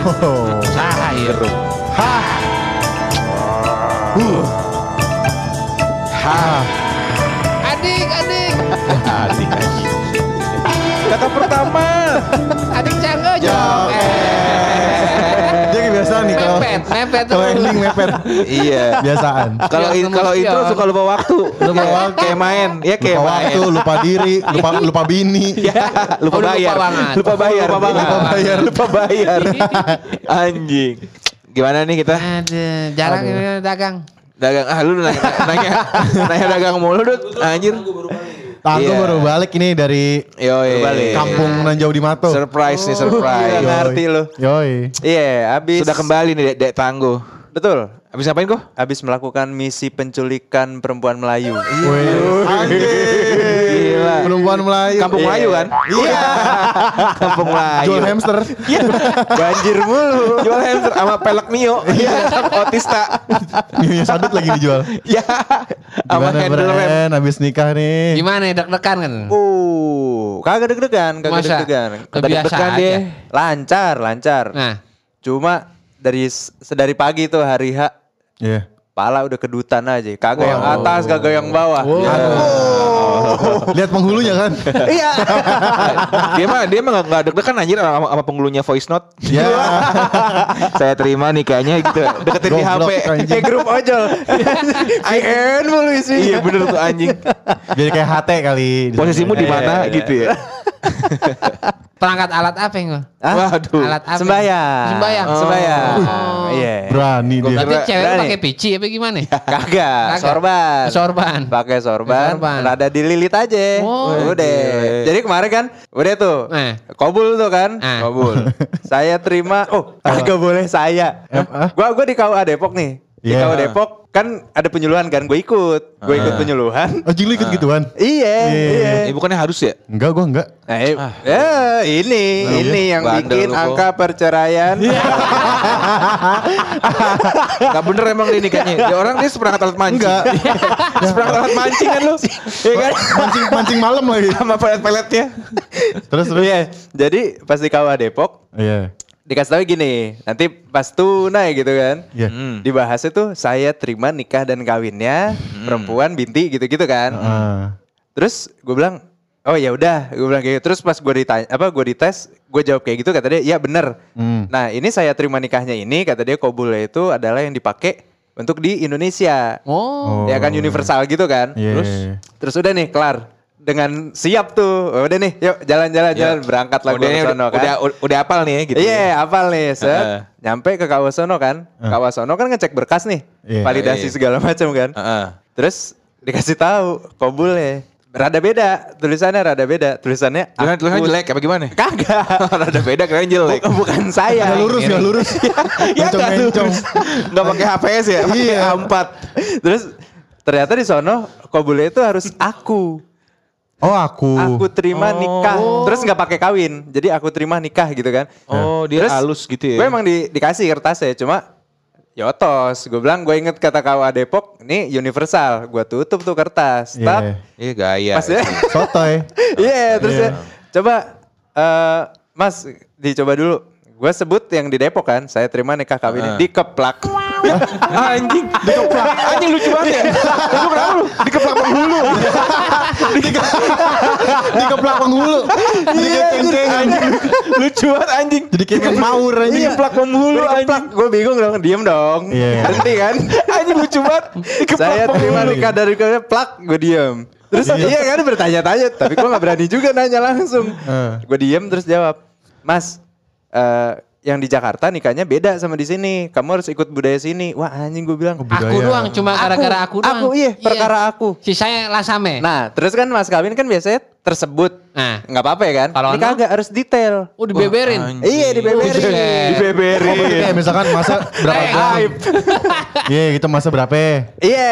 Oh. Cair. Hah. Uh. Hah. Adik, adik. Anjing. Kata pertama. Mepet, mepet. kalau ending mepet. iya. Biasaan. Kalau Iya, in- kalau iya. intro suka lupa waktu. Lupa Kayak- waktu. Kayak main. Ya kayak Lupa main. waktu, lupa diri, lupa lupa bini. Ya, lupa Oh, lupa bayar. Lupa bayar. Lupa bayar. Lupa bayar. Anjing. Gimana nih kita? Aduh, jarang ini dagang. Dagang ah lu nanya nanya, nanya dagang mulu Dut. Anjir. Aku Iya. baru balik ini dari Yoi. kampung nan jauh di Mato. Surprise nih surprise. Nggak ngerti lu. Yoi. Iya, habis Sudah kembali nih Dek, Dek Tangguh. Betul. Habis ngapain kok? Habis melakukan misi penculikan perempuan Melayu. Wih. Gila. Perempuan Melayu. Kampung Melayu kan? Iya. Kampung Melayu. Jual hamster. Banjir mulu. Jual hamster sama pelek Mio. Iya, otista. Mie sadut lagi dijual. Ya. Sama handle rem. Habis nikah nih. Gimana ya, deg-degan kan? Uh, kagak deg-degan, kagak deg-degan. Kebiasa Deg-degan aja. deh. Lancar, lancar. Nah, Cuma dari sedari pagi tuh hari H Iya. pala udah kedutan aja. Kagak yang atas, kagak yang bawah. Lihat penghulunya kan? Iya. dia mah dia mah nggak- deg-degan anjir sama, sama penghulunya voice note. Ya. Saya terima nikahnya gitu. Deketin di HP. Kayak grup ojol. IN mulu isinya. Iya bener tuh anjing. Jadi kayak HT kali. Posisimu di Iya, mana iya, gitu ya. perangkat alat apa yang gua? Hah? Waduh. Alat apa? Sembayang. Sembayang. Sembayang. Oh. Iya. Berani dia. Berarti cewek pakai pici apa gimana? Kagak, Kagak. sorban. Sorban. Pakai sorban, Sorban. rada dililit aja. Oh. udah. Jadi kemarin kan udah tuh. Eh. Kobul tuh kan? Eh. Kobul. saya terima. Oh, kagak boleh saya. Em, ah? Gua gua di KUA Depok nih. Di Iya. Depok kan ada penyuluhan kan, gue ikut. Gue ikut penyuluhan. Oh, lu ikut gituan? Iya, iya. Eh, bukannya harus ya? Enggak, gua enggak. Nah, eh, ya, ini, ini yang Bandel bikin lu, kok. angka perceraian. Gak bener emang dia nikahnya. Dia orang dia seperangkat alat mancing. Enggak. seperangkat alat mancing kan lu. Iya kan? Mancing mancing malam lagi. Sama pelet-peletnya. Terus terus. Iya, jadi pas di KUA Depok Iya. Dikasih tahu gini, nanti pas tunai gitu kan. Iya. Hmm. Dibahasnya tuh saya terima nikah dan kawinnya perempuan binti gitu-gitu kan. Terus gue bilang, oh ya udah, gue bilang kayak gitu. Terus pas gue ditanya, apa gue dites, gue jawab kayak gitu kata dia, ya bener. Hmm. Nah ini saya terima nikahnya ini, kata dia kobulnya itu adalah yang dipakai untuk di Indonesia. Oh. Ya kan universal gitu kan. Iya. Terus terus udah nih kelar. Dengan siap tuh. Oh, Udah nih, yuk jalan-jalan jalan berangkat lah udah, gue ke udah, sono kan. udah, udah apal nih ya gitu. Iya, hafal nih, set. Heeh. Nyampe ke Kawasono kan. Kawasono kan ngecek berkas nih. Iya. Validasi Iya. segala macam kan. Heeh. Terus dikasih tahu kobulnya. Rada beda, tulisannya rada beda. Tulisannya Tulisan aku- tulisannya jelek apa gimana? Kagak. Rada beda keren jelek. Bukan, bukan saya. Enggak lurus, enggak lurus. Ya nggak Mencong-mencong. lurus. Enggak pakai HPS ya? Pakai Iya. A4. Terus ternyata di sono kobulnya itu harus aku. Oh, aku. Aku terima nikah. Terus nggak pakai kawin. Jadi aku terima nikah gitu kan. Oh, dia Terus halus gitu ya. Gue emang di, dikasih kertasnya, cuma yotos. Gue bilang gue inget kata KUA Depok, ini universal. Gue tutup tuh kertas. Iya. Tap. Iya gaya. Pas ya. Sotoy. Iya, terus Iya. ya, coba eh Mas dicoba dulu. Gue sebut yang di Depok kan, saya terima nikah kawin Heeh. dikeplak. Anjing, dikeplak. Anjing lucu banget ya. Lu berapa lu? Dikeplak penghulu. Dikeplak penghulu. Kenceng anjing. lucu banget anjing. Jadi kayak maur anjing. Dikeplak penghulu anjing. Gue bingung dong, diem dong. Iya. Berhenti kan? Anjing lucu banget. Dikeplak saya terima nikah dari kalian, plak, gue diem. Terus iya kan bertanya-tanya, tapi gue nggak berani juga nanya langsung. Eh. Gue diem terus jawab, Mas, eh, yang di Jakarta nikahnya beda sama di sini. Kamu harus ikut budaya sini. Wah anjing gue bilang. Aku Budaya. doang, cuma gara-gara aku doang. Aku iya, perkara aku. Sisanya lasame. Nah, terus kan mas kawin kan biasanya tersebut. Nah. nggak apa-apa ya kan? Kalau Ini no? kagak harus detail. Oh dibeberin. anjing. Iya, dibeberin. Kayak Dibeberin. misalkan masa berapa jam? aib. Iya, gitu masa berapa? Iya, iya.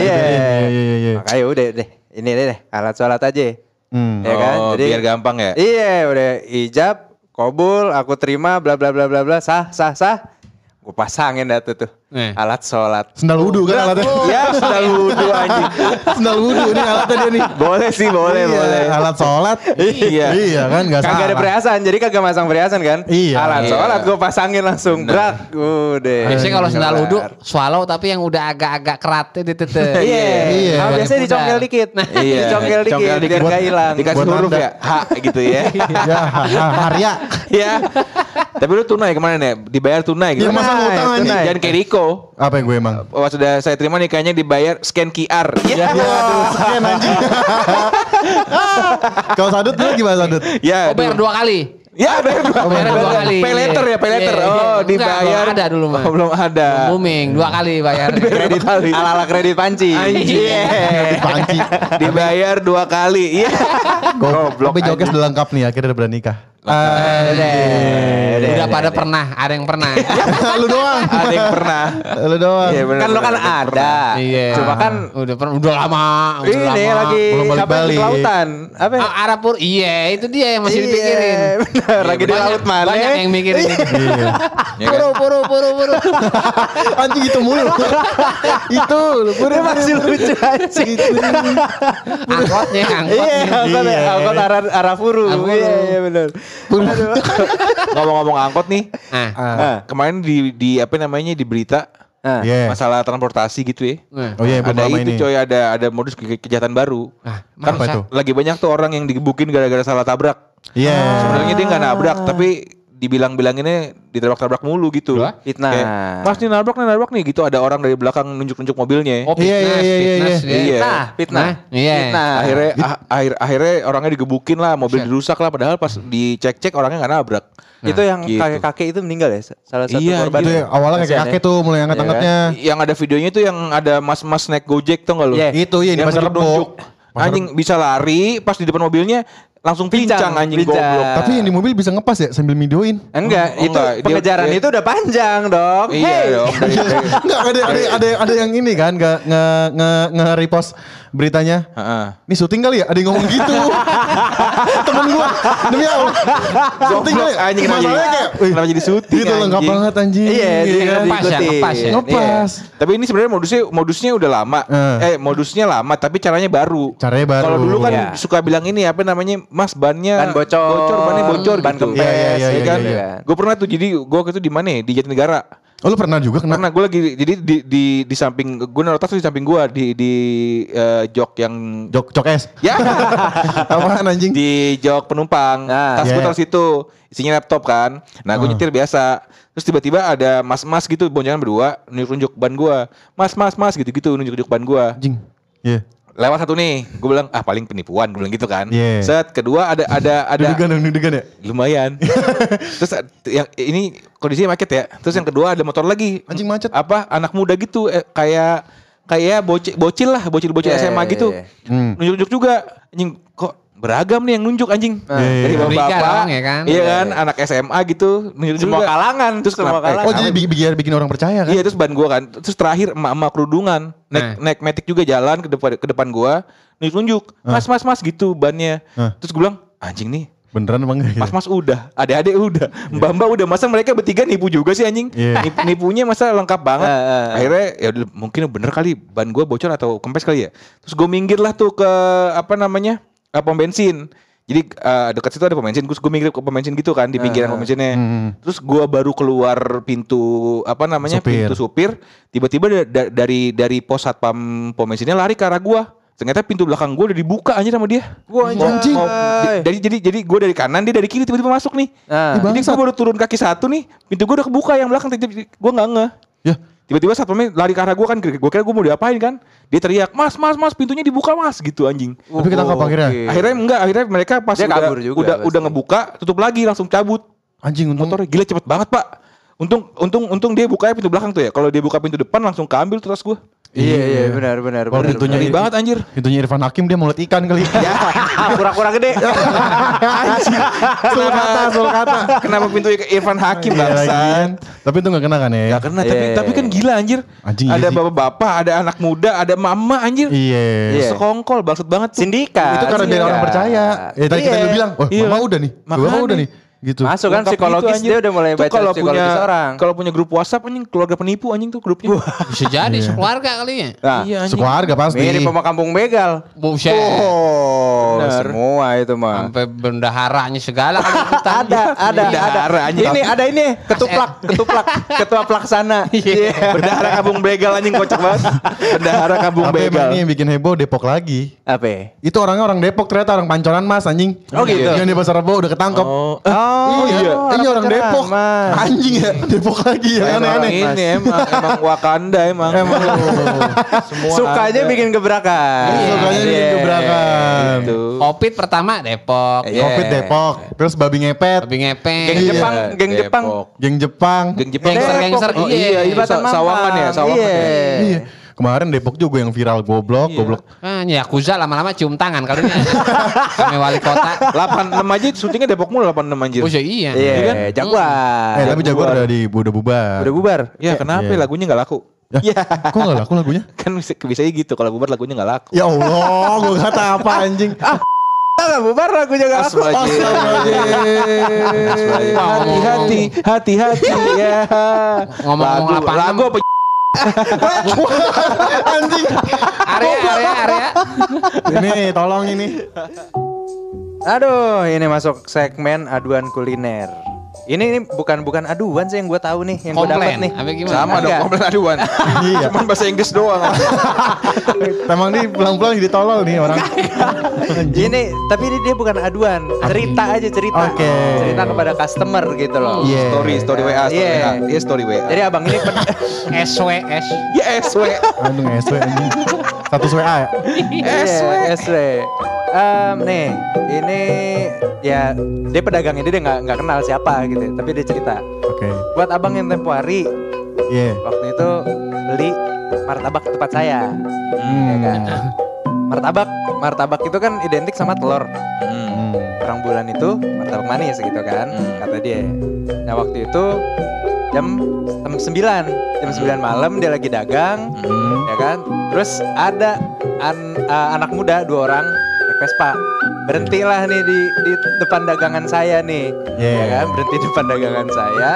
Iya, iya, iya, iya. Makanya udah deh. Ini deh, deh, alat sholat aja. Hmm. Ya kan? Oh, Jadi- biar gampang ya. Iya, udah ijab, kobul, aku terima, bla bla bla bla bla, sah, sah, sah. Gue pasangin dah tuh. Eh. Alat sholat. Sendal wudhu kan alatnya. Ya sudah wudhu anjing. Sendal wudhu ini alatnya dia nih. Boleh sih, boleh, Iya, boleh. Alat sholat. Iya. Iya kan nggak Kagak ada perhiasan, jadi kagak masang perhiasan kan? Iya. Alat Iya. sholat gue pasangin langsung, brak, udah. Biasanya kalau sendal wudhu swallow tapi yang udah agak-agak keratnya di tete. Iya, Iya. Ah, biasanya dicongkel dikit. Iya. Dicongkel dikit Congkel biar gak hilang. Dikasih Buat huruf ya, H gitu ya. Ya. Iya. Tapi lu tunai kemarin ya? Dibayar tunai gitu. Iya, masa ngutang anjing. Jangan kayak Riko. Apa yang gue emang? Wah sudah saya terima nih kayaknya dibayar scan QR. Iya. Ya, aduh, sekian anjing. Kalau sadut lu gimana sadut? Ya. Oh bayar dulu. dua kali. Ya bayar dua, Oh, bayar dua kali. Pay later ya, pay. Iya, iya. Oh, Enggak, dibayar. belum ada dulu, mah. Oh, belum ada. Booming dua kali bayar. Kredit ala-ala kredit panci. Anjing. Panci. Dibayar dua kali. Iya. Goblok. Tapi jokes udah lengkap nih akhirnya udah berani nikah. Udah, Udah pada pernah, ada yang pernah. lu doang. Ada yang pernah. Lu doang. Iya, benar, Kan lo kan ada. Iya. Cuma kan udah pernah, udah lama. Udah ini lama. lagi balik-balik. ke lautan? Apa? ya? Ah, Arab pur, iya itu dia yang masih Iya, dipikirin. Lagi di Banyak- laut mana? Banyak yang mikirin. Iya. Ya kan? Puru, puru, puru, puru. Anjing itu mulu. itu lu Dia masih lucu anjing. Angkotnya, angkotnya. Iya, angkot Iya. Arafuru. Iya, iya benar. Ngomong-ngomong angkot nih. Ah, Ah. Kemarin di di apa namanya di berita Ah. Iya. masalah transportasi gitu ya. nah. Oh iya, belum ada itu ini. coy, ada ada modus ke- kejahatan baru. Ah, Kan Apa itu? lagi banyak tuh orang yang digebukin gara-gara salah tabrak. Iya. Sebenarnya dia nggak nabrak, tapi dibilang-bilanginnya ditabrak-tabrak mulu gitu. Lah? Fitnah. Kayak, Mas nih nabrak nih nabrak nih gitu ada orang dari belakang nunjuk-nunjuk mobilnya. Oh, Iya, fitness, iya, iya, iya, fitness, iya. dia. Fitnah, fitnah. Nah, iya. Fitnah. akhirnya ah- akhir akhirnya orangnya digebukin lah, mobil Buset. dirusak lah padahal pas dicek-cek orangnya nggak nabrak. itu yang gitu. kakek-kakek itu meninggal ya? Salah satu Iya, korban. Itu ya? yang awalnya kayak Kasihan kakek ya. tuh mulai angkat-angkatnya. Yang ada videonya itu yang ada mas-mas naik Gojek tuh nggak lu? Iya. Itu iya di Yang pasar Rebo. nunjuk-nunjuk. Pasar Anjing bisa lari pas di depan mobilnya langsung pincang, Pincang, anjing pincang. goblok. Tapi yang di mobil bisa ngepas ya sambil videoin. Enggak, Oh, itu enggak. Pengejaran dia- itu udah panjang, Dok. Iya Hey. dong. Enggak ada ada ada ada yang ini kan nge nge nge, nge repost beritanya. Heeh. Ini syuting kali ya? Ada yang ngomong gitu. Temen gua demi Allah. Syuting kali ya? anjing kenapa Masalahnya jadi- kayak, kenapa jadi syuting, Itu lengkap anjing? banget anjing. Iya, dia kan? nggak Ngepas ya, ngepas ya. Ngepas. Iya. Tapi ini sebenarnya modusnya modusnya udah lama. Eh. Modusnya lama tapi caranya baru. Caranya baru. Kalau dulu kan Iya. suka bilang ini apa namanya? Mas bannya Ban bocor. bocor bannya bocor Ban gitu. kempes, Iya, iya, iya, Ya kan? iya, iya. Gue pernah tuh jadi gue waktu itu di mana ya? Di Jatinegara. Oh lu pernah juga kena? Karena gue lagi jadi di di di samping gue naruh tas tuh di samping gue di di eh, jok yang Jok jok es. ya Apaan anjing? di jok penumpang. Ah, tas gue iya. taruh situ. Isinya laptop kan. Nah gue Ah. nyetir biasa. Terus tiba-tiba ada mas-mas gitu boncengan berdua nunjuk-nunjuk ban gue. Mas, mas, mas gitu-gitu nunjuk-nunjuk ban gue. Anjing. Iya. Lewat satu nih, gue bilang ah paling penipuan, gue bilang gitu kan. Iya. Set kedua ada ada ada Dudugan dong, dudugan ya? lumayan. Terus yang ini kondisinya macet ya. Terus yang kedua ada motor lagi. Anjing macet. Apa anak muda gitu eh, kayak kayak bocil bocil lah, bocil-bocil Iya, SMA iya, gitu. iya. Hmm. Nunjuk-nunjuk juga. Anjing kok beragam nih yang nunjuk anjing. Iya, iya, Dari iya. Curiga bapak, dong, ya kan? Iya Iya, kan, iya. anak SMA gitu nunjuk Semua juga. kalangan, Terus semua kenapa- kalangan. Oh jadi bi- biar bikin orang percaya kan? Iya terus ban gua kan. Terus terakhir emak-emak kerudungan naik Nah. naik metik juga jalan ke depan ke depan gua nunjuk-nunjuk. Mas mas mas gitu bannya. Hah. Terus gua bilang anjing nih. Beneran emang enggak? Mas mas udah, adik-adik udah, mbak mbak udah, masa mereka bertiga nipu juga sih anjing, Iya. Nip- nipunya masa lengkap banget. Eh, eh. Akhirnya ya mungkin bener kali ban gua bocor atau kempes kali ya. Terus gue minggir lah tuh ke apa namanya eh, pom bensin. Jadi eh, dekat situ ada pom bensin, terus gue minggir ke pom bensin gitu kan di pinggiran pom bensinnya. Hmm. Terus gua baru keluar pintu apa namanya Supir. pintu supir, tiba-tiba da- da- dari dari pos satpam pom bensinnya lari ke arah gua. Ternyata pintu belakang gua udah dibuka aja sama dia. Mau- anjing. mau- Jadi jadi jadi gua dari kanan dia dari kiri tiba-tiba masuk nih. Nah, Jadi gua baru turun kaki satu nih, pintu gua udah kebuka yang belakang tiba-tiba gua nggak ngeh. Ya. Tiba-tiba satpamnya lari ke arah gua kan, gua kira gua mau diapain kan. Dia teriak, "Mas, mas, mas, pintunya dibuka, Mas." gitu anjing. Tapi ketangkap akhirnya. Oke. Akhirnya enggak, akhirnya mereka pas Dia udah kabur juga udah, pasti. udah ngebuka, tutup lagi langsung cabut Anjing untung. motornya gila cepet banget pak untung untung untung dia bukanya pintu belakang tuh ya kalau dia buka pintu depan langsung keambil tuh tas gue Iya, iya, benar, benar. Kalau benar, pintunya ngeri banget anjir Pintunya Irfan Hakim dia mau lihat ikan kali. Ya. Pura-pura gede. Sul kata, sul kata. kenapa pintu Irfan Hakim Iya, bangsa lagian. Tapi itu gak kena kan ya? Gak kena tapi Iya. tapi kan gila anjir. Anjing, iya ada bapak-bapak, ada anak muda, ada mama anjir. Iya. Iya. Sekongkol bangsat banget tuh. Sindikat. Itu karena biar orang percaya. Ya tadi kita Iya. udah bilang, oh Iya. mama udah nih. Mama udah nih. Gitu. Masuk kan Lengkap psikologis gitu, anjir. dia udah mulai Tuh baca kalau psikologis punya, orang. Kalau punya grup WhatsApp anjing keluarga penipu anjing tuh grupnya. Bisa jadi sekeluarga kali ya. Nah, iya anjing. Sekeluarga pasti. mirip sama kampung begal. Buset. Oh, Bener. semua itu mah. Sampai bendaharanya segala. Ada, ada, ada. anjing. Ini ada ini ketuplak, ketuplak, ketua pelaksana. Iya. Bendahara kampung begal anjing kocak banget. Bendahara kampung begal. ini yang bikin heboh Depok lagi. Apa? ya? Itu orangnya orang Depok ternyata orang pancoran mas anjing. Oh, gitu? Yang di pasar Rebo udah ketangkep. Oh, Oh, iya, ini orang Depok. Mas. Anjing ya, Depok lagi ya Emang aneh-aneh. ini emang emang Wakanda emang. Emang Semua Sukanya ada. bikin gebrakan. Sukanya bikin Iya. gebrakan. Gitu. Covid pertama Depok. Iya. Covid Depok, terus babi ngepet, Babi ngepeng. Geng Iya. Jepang, geng Depok. Jepang. geng Jepang. Geng Jepang. Gangster, Depok. gangster. Oh, Iya. iya, iya. Sawangan ya. Sawangan Iya. Ya. Iya. Kemarin Depok juga yang viral goblok, goblok. Ah, Yakuza lama-lama cium tangan kali ini. Sama wali kota. 86 aja syutingnya Depok mulu 86 anjir. Oh iya. Iya, kan? Jaguar. Eh tapi Jaguar udah di udah bubar. Udah bubar. Ya kenapa Iya. lagunya nggak laku? Ya, Kok gak laku lagunya? Kan bisa bisa gitu kalau bubar lagunya nggak laku. Ya Allah, gue kata apa anjing? Enggak bubar lagunya enggak laku. Hati-hati, hati-hati ya. Ngomong-ngomong lagu, 86. lagu apa? anjing. Area, area, area. Ini tolong ini. Aduh, ini masuk segmen aduan kuliner. Ini, ini bukan bukan aduan sih yang gue tahu nih, yang gue dapat nih. Apa gimana? Sama dong, komplain aduan. Iya. Cuman bahasa Inggris doang. Emang nih pulang-pulang jadi tolol nih orang. Ini tapi ini dia bukan aduan, cerita aja cerita. Oke. Cerita kepada customer gitu loh. Iya. Story, story WA, story Iya. WA. Iya, story WA. Jadi abang ini pen- SWS. Ya SW. Aduh SW anjing. Status WA ya? SW. SW. Em, nih, ini ya dia pedagang ini dia nggak nggak kenal siapa gitu, tapi dia cerita. Oke. Buat abang yang tempo hari Iya. waktu itu beli martabak ke tempat saya, ya Hmm. kan. Martabak, martabak itu kan identik sama telur. Hmm. Hmm. Orang bulan itu martabak manis gitu kan, Hmm. kata dia. Nah waktu itu jam jam 9 jam 9 malam dia lagi dagang, Hmm. ya kan. Terus ada an- uh, anak muda dua orang Vespa. Berhentilah nih di di depan dagangan saya nih. Yeah. Ya kan, berhenti di depan dagangan saya.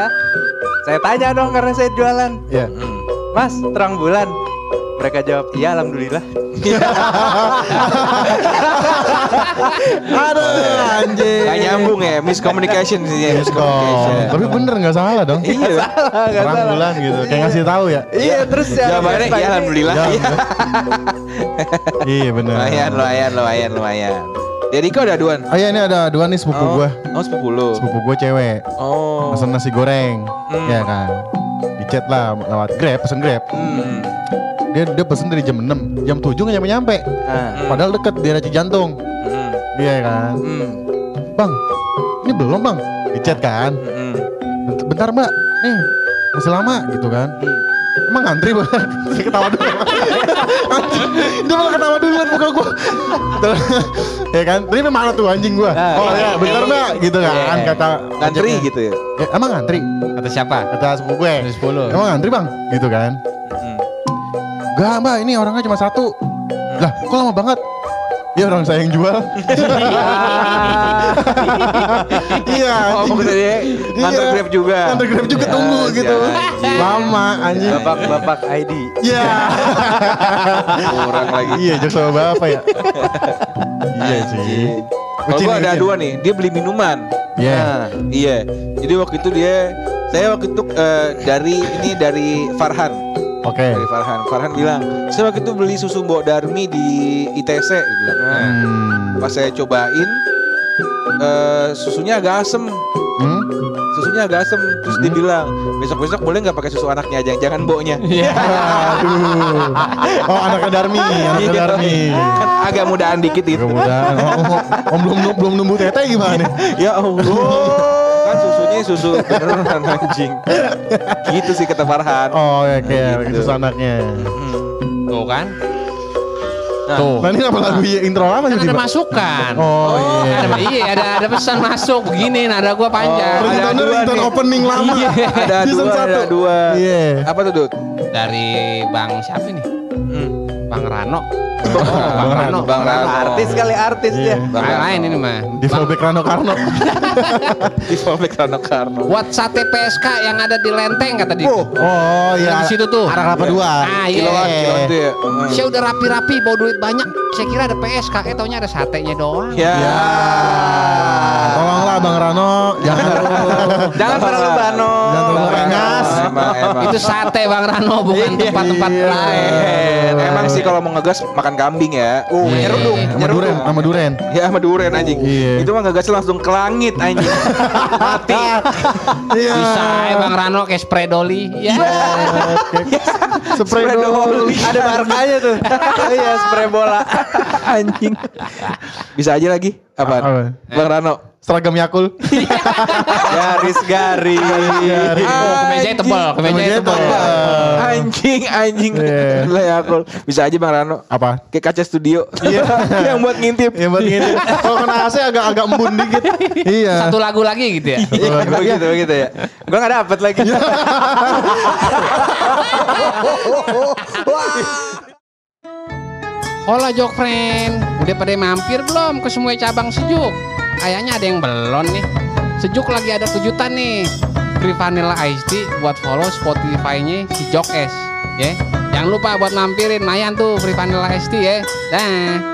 Saya tanya dong karena saya jualan. Iya. Hmm. Mas, terang bulan. Mereka jawab, "Iya, alhamdulillah." Aduh anjing. Gak nyambung ya, miscommunication sih ya. Miscommunication. Oh, tapi bener gak salah dong. Iya. Salah, nggak Terang salah. bulan gitu. Kayak ngasih tahu ya. Iya, terus ya. Jawabannya ya ini- alhamdulillah. Ya. Iya. Bener. Lumayan, lumayan, lumayan, lumayan. Jadi kau ada aduan? Oh iya ini ada dua nih sepupu Oh, gua. oh sepupu lu. Sepupu gua cewek. Oh. Pesen nasi goreng. Hmm. Ya kan. Di chat lah lewat Grab, pesen Grab. Hmm. Dia dia pesen dari jam 6, jam 7 nggak nyampe-nyampe. Nah, Padahal deket di daerah Cijantung. Hmm. Iya kan. hmm. Bang, ini belum bang. Di chat kan. Hmm. Bent- Bentar mbak, nih masih lama gitu kan. Emang ngantri bang? Saya ketawa dulu. Dia malah ketawa duluan muka gua. ya kan, ini mana tuh anjing gua? Nah, oh iya. ya, bentar mbak, gitu kan Iya. kata Ngantri gitu ya. Ya, emang ngantri? Kata siapa? Kata sepupu gue. 10. Emang ngantri bang? Gitu kan? Hmm. Enggak mbak, ini orangnya cuma satu. Lah, kok lama banget? Ya orang saya yang jual. iya. Oh, anjing. maksudnya dia nganter Iya. Grab juga. Nganter Grab juga Ya, tunggu si gitu. anjing. Lama anjing. Bapak-bapak ID. Iya. Kurang lagi. iya, jok sama bapak ya. iya sih. Kalau gua ada dua nih, dia beli minuman. Iya. Nah, Iya. Jadi waktu itu dia saya waktu itu eh, dari ini dari Farhan. Oke. Dari Farhan. Farhan bilang, "Saya waktu itu beli susu Mbok Darmi di ITC." Dia bilang. Nah, Hmm. pas saya cobain eh, susunya agak asem. Hmm? Susunya agak asem. Terus dia bilang, "Besok-besok boleh nggak pakai susu anaknya aja, jangan mboknya." Aduh. Oh, anaknya Darmi, anaknya Iya. Darmi. Kan agak mudaan dikit itu. Kemudian, oh, oh, om belum belum numbuh tete gimana? Ya Allah. kan susunya susu beneran anjing. gitu sih kata Farhan. Oh, ya kayak Gitu. itu anaknya. Hmm. Tuh kan? Nah, Tuh. Nah, ini apa lagu intro lama Kan sih? ada masukan. Oh, iya. Ada, iya, ada ada pesan masuk begini, nada gua panjang. Oh, ada dua ringtone nih. opening lama. ada Season dua, ada satu. dua. Iya. Apa tuh, Dut? Dari Bang siapa nih? Hmm. Bang Bang Rano. Bang Rano, Bang Rano. Artis kali artis Iya. dia. Bang Lain Rano. ini mah. Di fallback Rano Karno. Di fallback Rano Karno. Buat sate PSK yang ada di Lenteng kata dia. Oh iya. Di situ tuh. Arah kelapa dua. Ah, iya. Kiloan, kiloan itu ya. Saya udah rapi-rapi bawa duit banyak. Saya kira ada PSK, eh taunya ada satenya doang. Ya. Ya. Tolonglah Bang Rano. Jangan Jangan terlalu bano. Jangan terlalu rengas. Itu sate Bang Rano bukan tempat-tempat Iya. lain. Emang sih kalau mau ngegas makan kambing ya. Oh, Iya. nyeruduk, Sama nyeruduk. duren, sama duren. Ya sama duren anjing. Iya. Itu mah ngegas langsung ke langit anjing. Mati. Iya. Bisa ya Bang Rano kayak spray doli. Ya. Spray doli. Ada markanya tuh. Iya, spray bola. anjing. Bisa aja lagi. Apa? Apa? Bang Rano. Seragam Yakul. Garis-garis. Oh, kemejanya tebal, kemejanya Kemejanya tebal. Anjing, anjing. Iya. Lah ya aku. Bisa aja Bang Rano. Apa? Kayak kaca studio. Iya. Yang buat ngintip. Ya buat gini. Kalau kena AC agak agak embun dikit. Iya. Satu lagu lagi gitu ya. Iya, begitu begitu ya. Gua nggak dapet lagi. Hola Jok Friend, udah pada mampir belum ke semua cabang sejuk? Kayaknya ada yang belum nih. Sejuk lagi ada kejutan nih. Free Vanilla Ice Tea buat follow Spotify-nya si Jok S. Ya, jangan lupa buat mampirin Mayan tuh Free Vanilla Ice Tea ya. Dah.